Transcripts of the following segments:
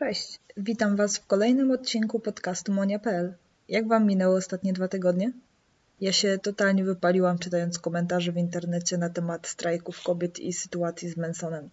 Cześć, witam Was w kolejnym odcinku podcastu Monia.pl. Jak Wam minęły ostatnie dwa tygodnie? Ja się totalnie wypaliłam czytając komentarze w internecie na temat strajków kobiet i sytuacji z Mansonem.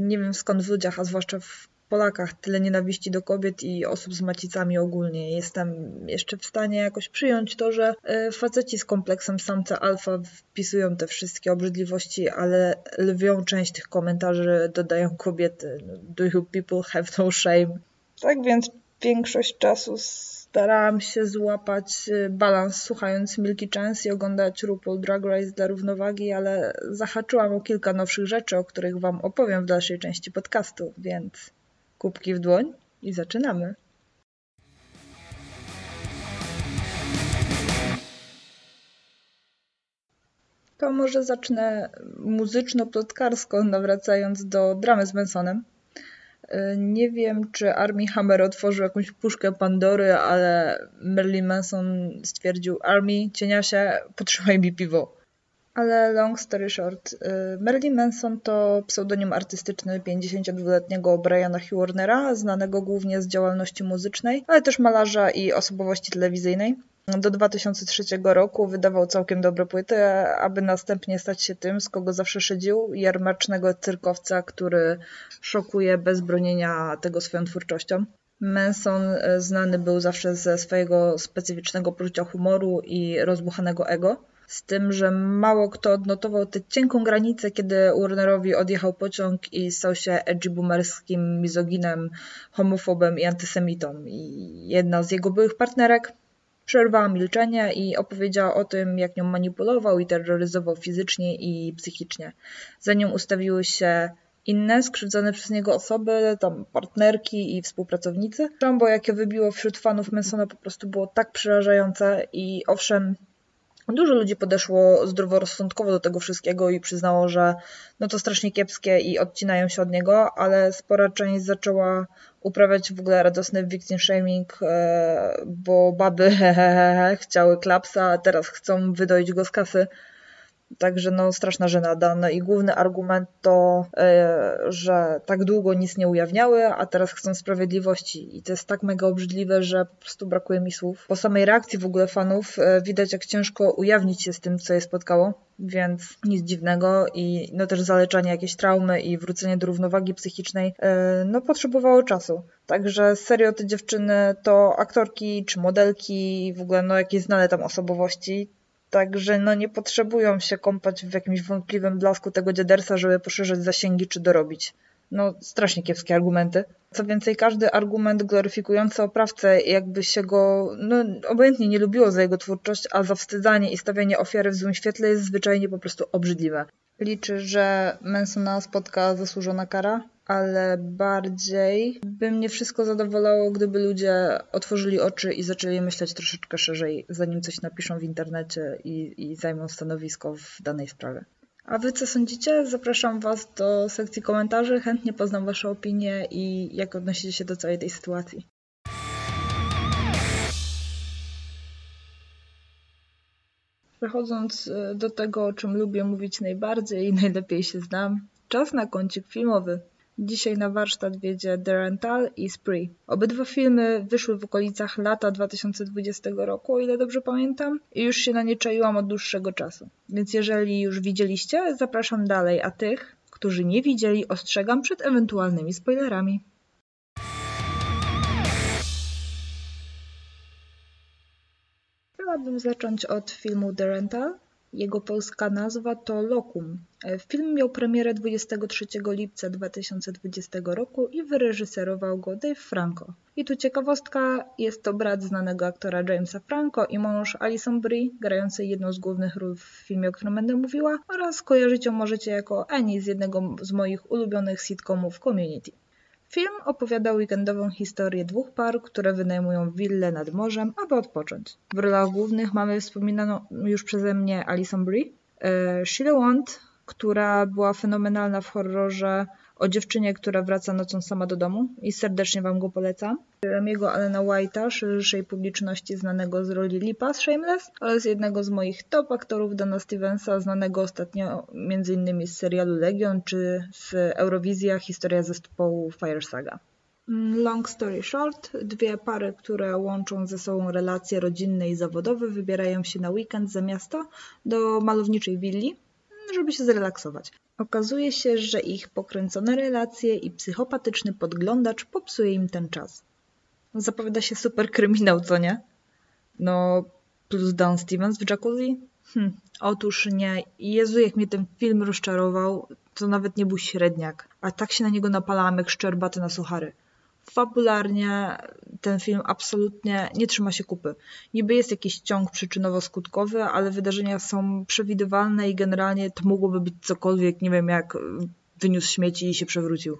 Nie wiem skąd w ludziach, a zwłaszcza w Polakach, tyle nienawiści do kobiet i osób z macicami ogólnie. Jestem jeszcze w stanie jakoś przyjąć to, że e, faceci z kompleksem samca alfa wpisują te wszystkie obrzydliwości, ale lwią część tych komentarzy dodają kobiety. Do you people have no shame? Tak więc większość czasu starałam się złapać e, balans słuchając Milky Chance i oglądać RuPaul Drag Race dla równowagi, ale zahaczyłam o kilka nowszych rzeczy, o których Wam opowiem w dalszej części podcastu, więc kubki w dłoń i zaczynamy. To może zacznę muzyczno-plotkarsko, nawracając do dramy z Mansonem. Nie wiem, czy Armie Hammer otworzył jakąś puszkę Pandory, ale Marilyn Manson stwierdził Armie, cieniasie, potrzymaj mi piwo. Ale long story short, y, Marilyn Manson to pseudonim artystyczny 52-letniego Briana Hugh znanego głównie z działalności muzycznej, ale też malarza i osobowości telewizyjnej. Do 2003 roku wydawał całkiem dobre płyty, aby następnie stać się tym, z kogo zawsze szydził, jarmacznego cyrkowca, który szokuje bez bronienia tego swoją twórczością. Manson y, znany był zawsze ze swojego specyficznego poczucia humoru i rozbuchanego ego. Z tym, że mało kto odnotował tę cienką granicę, kiedy Warnerowi odjechał pociąg i stał się edgy boomerskim mizoginem, homofobem i antysemitą. I jedna z jego byłych partnerek przerwała milczenie i opowiedziała o tym, jak nią manipulował i terroryzował fizycznie i psychicznie. Za nią ustawiły się inne skrzywdzone przez niego osoby, tam partnerki i współpracownicy. Szambo, jakie wybiło wśród fanów Mansona po prostu było tak przerażające i owszem, Dużo ludzi podeszło zdroworozsądkowo do tego wszystkiego i przyznało, że no to strasznie kiepskie i odcinają się od niego, ale spora część zaczęła uprawiać w ogóle radosny victim shaming, e, bo baby chciały klapsa, a teraz chcą wydoić go z kasy. Także no straszna żenada. No i główny argument to, e, że tak długo nic nie ujawniały, a teraz chcą sprawiedliwości. I to jest tak mega obrzydliwe, że po prostu brakuje mi słów. Po samej reakcji w ogóle fanów e, widać, jak ciężko ujawnić się z tym, co je spotkało. Więc nic dziwnego i no też zaleczanie jakiejś traumy i wrócenie do równowagi psychicznej e, no potrzebowało czasu. Także serio te dziewczyny to aktorki czy modelki, w ogóle no jakieś znane tam osobowości, Także no nie potrzebują się kąpać w jakimś wątpliwym blasku tego dziadersa, żeby poszerzać zasięgi czy dorobić. No, strasznie kiepskie argumenty. Co więcej, każdy argument gloryfikujący oprawcę, jakby się go, no, obojętnie nie lubiło za jego twórczość, a zawstydzanie i stawianie ofiary w złym świetle jest zwyczajnie po prostu obrzydliwe. Liczy, że Mansona spotka zasłużona kara? Ale bardziej by mnie wszystko zadowalało, gdyby ludzie otworzyli oczy i zaczęli myśleć troszeczkę szerzej, zanim coś napiszą w internecie i, i zajmą stanowisko w danej sprawie. A wy co sądzicie? Zapraszam was do sekcji komentarzy, chętnie poznam wasze opinie i jak odnosicie się do całej tej sytuacji. Przechodząc e, do tego, o czym lubię mówić najbardziej i najlepiej się znam, czas na kącik filmowy. Dzisiaj na warsztat wiedzie The Rental i Spree. Obydwa filmy wyszły w okolicach lata 2020 roku, o ile dobrze pamiętam, i już się na nie czaiłam od dłuższego czasu. Więc jeżeli już widzieliście, zapraszam dalej, a tych, którzy nie widzieli, ostrzegam przed ewentualnymi spoilerami. Chciałabym zacząć od filmu The Rental, jego polska nazwa to Lokum. E, film miał premierę 23 lipca 2020 roku i wyreżyserował go Dave Franco. I tu ciekawostka, jest to brat znanego aktora Jamesa Franco i mąż Alison Brie, grającej jedną z głównych ról w filmie, o którym będę mówiła, oraz kojarzyć ją możecie jako Annie z jednego z moich ulubionych sitcomów Community. Film opowiada weekendową historię dwóch par, które wynajmują willę nad morzem, aby odpocząć. W rolach głównych mamy wspominaną już przeze mnie Alison Brie, e, Sheila Wand, która była fenomenalna w horrorze o dziewczynie, która wraca nocą sama do domu i serdecznie Wam go polecam. Remiego Alena White'a, szerszej publiczności znanego z roli Lipa z Shameless oraz jednego z moich top aktorów Dana Stevensa, znanego ostatnio m.in. z serialu Legion czy z Eurowizja Historia zespołu Fire Saga. Long story short, dwie pary, które łączą ze sobą relacje rodzinne i zawodowe, wybierają się na weekend za miasto do malowniczej willi, żeby się zrelaksować. Okazuje się, że ich pokręcone relacje i psychopatyczny podglądacz popsuje im ten czas. Zapowiada się super kryminał, co nie? No, plus Dan Stevens w jacuzzi? Hm, otóż nie. Jezu, jak mnie ten film rozczarował, to nawet nie był średniak. A tak się na niego napalałam jak szczerbaty na suchary. Fabularnie ten film absolutnie nie trzyma się kupy. Niby jest jakiś ciąg przyczynowo-skutkowy, ale wydarzenia są przewidywalne i generalnie to mogłoby być cokolwiek, nie wiem, jak wyniósł śmieci i się przewrócił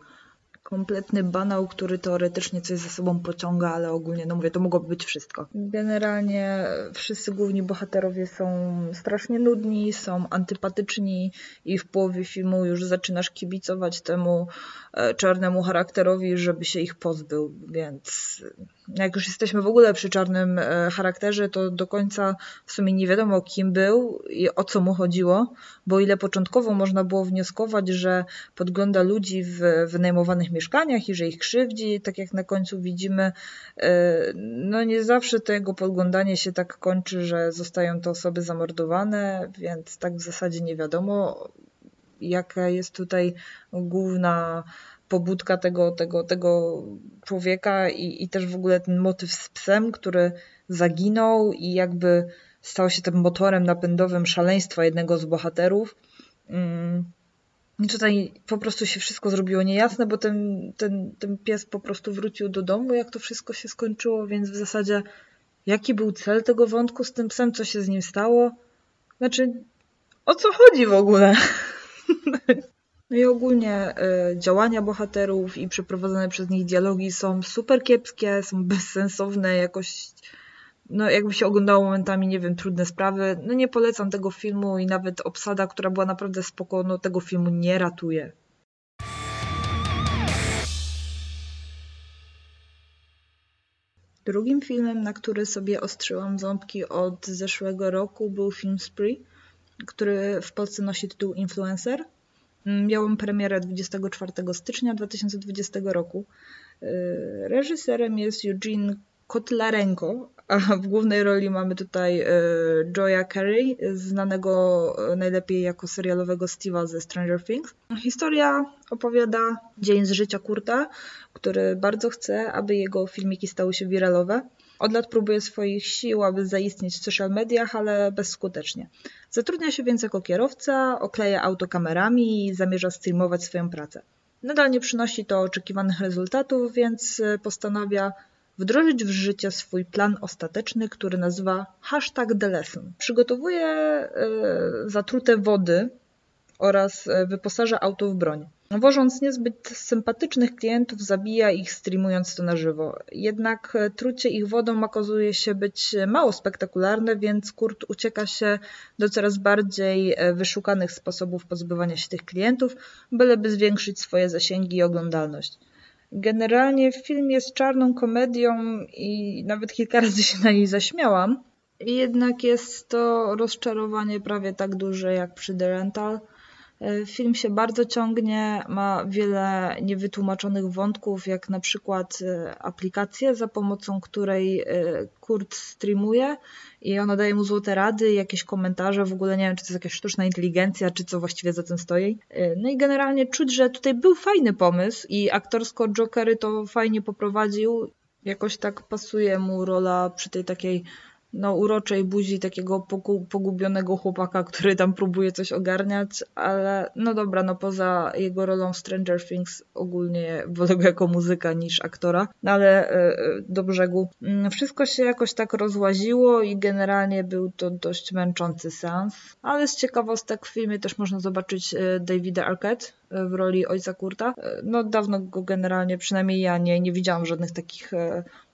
kompletny banał, który teoretycznie coś za sobą pociąga, ale ogólnie, no mówię, to mogłoby być wszystko. Generalnie wszyscy główni bohaterowie są strasznie nudni, są antypatyczni i w połowie filmu już zaczynasz kibicować temu e, czarnemu charakterowi, żeby się ich pozbył, więc jak już jesteśmy w ogóle przy czarnym e, charakterze, to do końca w sumie nie wiadomo kim był i o co mu chodziło, bo ile początkowo można było wnioskować, że podgląda ludzi w wynajmowanych mieszkaniach i że ich krzywdzi, tak jak na końcu widzimy, e, no nie zawsze to jego podglądanie się tak kończy, że zostają te osoby zamordowane, więc tak w zasadzie nie wiadomo, jaka jest tutaj główna pobudka tego, tego, tego człowieka i, i też w ogóle ten motyw z psem, który zaginął i jakby stał się tym motorem napędowym szaleństwa jednego z bohaterów. Mm. Tutaj po prostu się wszystko zrobiło niejasne, bo ten, ten, ten pies po prostu wrócił do domu, jak to wszystko się skończyło, więc w zasadzie jaki był cel tego wątku z tym psem, co się z nim stało? Znaczy, o co chodzi w ogóle? No i ogólnie y, działania bohaterów i przeprowadzone przez nich dialogi są super kiepskie, są bezsensowne, jakoś no jakby się oglądało momentami, nie wiem, trudne sprawy. No nie polecam tego filmu i nawet obsada, która była naprawdę spoko, no tego filmu nie ratuje. Drugim filmem, na który sobie ostrzyłam ząbki od zeszłego roku był film Spree, który w Polsce nosi tytuł Influencer. Miałam premierę 24 stycznia 2020 roku. Y, reżyserem jest Eugene Kotlarenko, a w głównej roli mamy tutaj y, Joya Carey, znanego y, najlepiej jako serialowego Steve'a ze Stranger Things. Historia opowiada dzień z życia Kurta, który bardzo chce, aby jego filmiki stały się wiralowe. Od lat próbuje swoich sił, aby zaistnieć w social mediach, ale bezskutecznie. Zatrudnia się więc jako kierowca, okleja auto kamerami i zamierza streamować swoją pracę. Nadal nie przynosi to oczekiwanych rezultatów, więc postanawia wdrożyć w życie swój plan ostateczny, który nazywa hashtag Lesson. Przygotowuje zatrute wody oraz e, wyposaża auto w broń. Wożąc niezbyt sympatycznych klientów, zabija ich streamując to na żywo. Jednak e, trucie ich wodą okazuje się być mało spektakularne, więc Kurt ucieka się do coraz bardziej e, wyszukanych sposobów pozbywania się tych klientów, byleby zwiększyć swoje zasięgi i oglądalność. Generalnie film jest czarną komedią i nawet kilka razy się na niej zaśmiałam. Jednak jest to rozczarowanie prawie tak duże jak przy The Rental – film się bardzo ciągnie, ma wiele niewytłumaczonych wątków, jak na przykład e, aplikację, za pomocą której e, Kurt streamuje i ona daje mu złote rady, jakieś komentarze, w ogóle nie wiem, czy to jest jakaś sztuczna inteligencja, czy co właściwie za tym stoi. No i generalnie czuć, że tutaj był fajny pomysł i aktorsko Jokery to fajnie poprowadził. Jakoś tak pasuje mu rola przy tej takiej no, uroczej buzi takiego pogubionego chłopaka, który tam próbuje coś ogarniać, ale no dobra, no poza jego rolą w Stranger Things ogólnie wolę go jako muzyka niż aktora, no ale e, e, do brzegu. Mm, wszystko się jakoś tak rozłaziło i generalnie był to dość męczący seans, ale z ciekawostek w filmie też można zobaczyć e, Davida Arquette, w roli ojca Kurta. No dawno go generalnie, przynajmniej ja nie, nie widziałam żadnych takich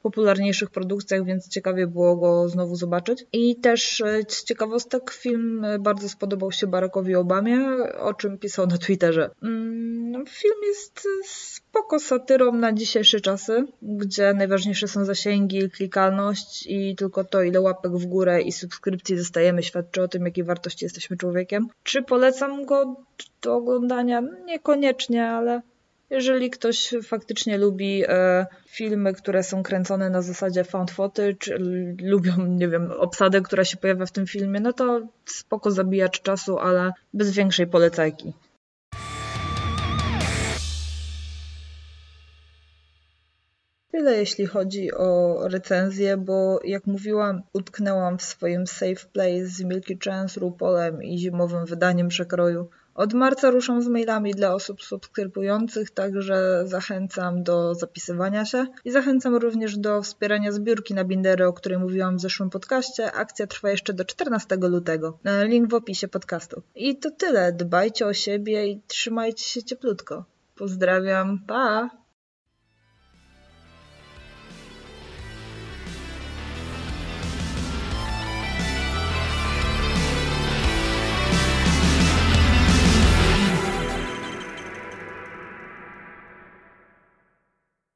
popularniejszych produkcjach, więc ciekawie było go znowu zobaczyć. I też e, z ciekawostek film e, bardzo spodobał się Barackowi Obamie, o czym pisał na Twitterze. Mm, no, film jest spoko satyrą na dzisiejsze czasy, gdzie najważniejsze są zasięgi, klikalność i tylko to, ile łapek w górę i subskrypcji dostajemy, świadczy o tym, jakiej wartości jesteśmy człowiekiem. Czy polecam go do oglądania? Niekoniecznie, ale Jeżeli ktoś faktycznie lubi e, filmy, które są kręcone na zasadzie found footage, lubią, nie wiem, obsadę, która się pojawia w tym filmie, no to spoko zabijacz czasu, ale bez większej polecajki. Tyle jeśli chodzi o recenzję, bo jak mówiłam, utknęłam w swoim safe place z Milky Chance, RuPaulem i zimowym wydaniem przekroju. Od marca ruszam z mailami dla osób subskrybujących, także zachęcam do zapisywania się i zachęcam również do wspierania zbiórki na Bindery, o której mówiłam w zeszłym podcaście. Akcja trwa jeszcze do 14 lutego. Link w opisie podcastu. I to tyle. Dbajcie o siebie i trzymajcie się cieplutko. Pozdrawiam. Pa!